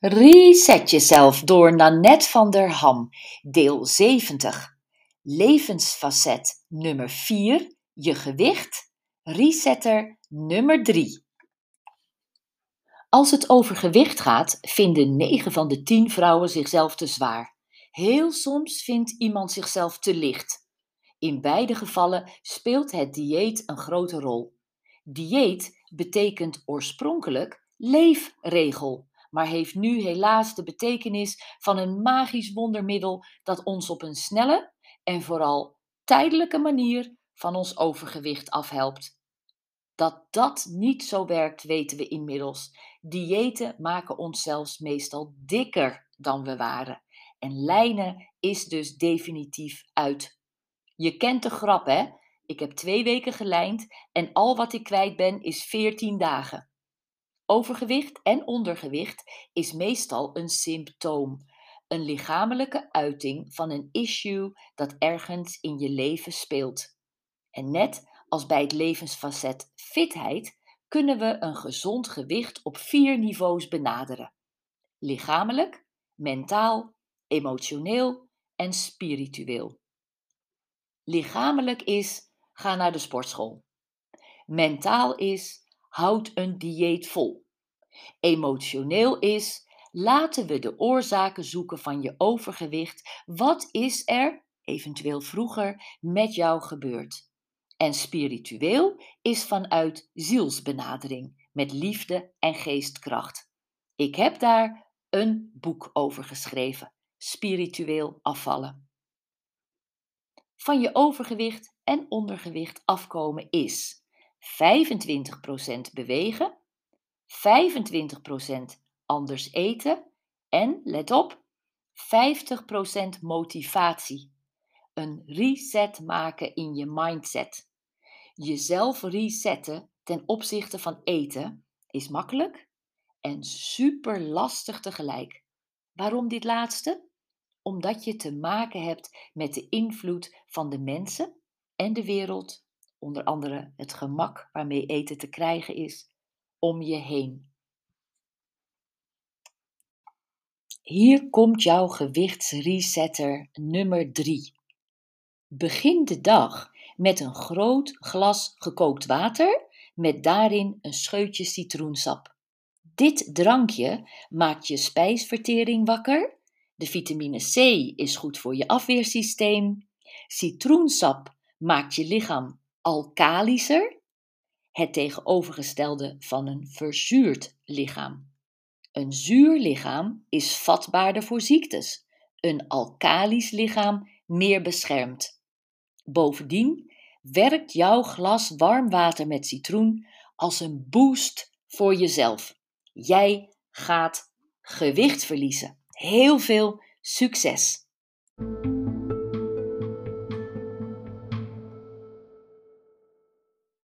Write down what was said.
Reset jezelf door Nanette van der Ham, deel 70. Levensfacet nummer 4, je gewicht. Resetter nummer 3. Als het over gewicht gaat, vinden 9 van de 10 vrouwen zichzelf te zwaar. Heel soms vindt iemand zichzelf te licht. In beide gevallen speelt het dieet een grote rol. Dieet betekent oorspronkelijk leefregel maar heeft nu helaas de betekenis van een magisch wondermiddel dat ons op een snelle en vooral tijdelijke manier van ons overgewicht afhelpt. Dat dat niet zo werkt, weten we inmiddels. Diëten maken ons zelfs meestal dikker dan we waren. En lijnen is dus definitief uit. Je kent de grap, hè? Ik heb twee weken gelijnd en al wat ik kwijt ben is 14 dagen. Overgewicht en ondergewicht is meestal een symptoom, een lichamelijke uiting van een issue dat ergens in je leven speelt. En net als bij het levensfacet fitheid kunnen we een gezond gewicht op vier niveaus benaderen: lichamelijk, mentaal, emotioneel en spiritueel. Lichamelijk is ga naar de sportschool. Mentaal is houd een dieet vol. Emotioneel is, laten we de oorzaken zoeken van je overgewicht. Wat is er, eventueel vroeger, met jou gebeurd? En spiritueel is vanuit zielsbenadering, met liefde en geestkracht. Ik heb daar een boek over geschreven, Spiritueel afvallen. Van je overgewicht en ondergewicht afkomen is 25% bewegen, 25% anders eten en, let op, 50% motivatie. Een reset maken in je mindset. Jezelf resetten ten opzichte van eten is makkelijk en super lastig tegelijk. Waarom dit laatste? Omdat je te maken hebt met de invloed van de mensen en de wereld onder andere het gemak waarmee eten te krijgen is, om je heen. Hier komt jouw gewichtsresetter nummer 3. Begin de dag met een groot glas gekookt water met daarin een scheutje citroensap. Dit drankje maakt je spijsvertering wakker. De vitamine C is goed voor je afweersysteem. Citroensap maakt je lichaam alkalischer, het tegenovergestelde van een verzuurd lichaam. Een zuur lichaam is vatbaarder voor ziektes, een alkalisch lichaam meer beschermd. Bovendien werkt jouw glas warm water met citroen als een boost voor jezelf. Jij gaat gewicht verliezen. Heel veel succes!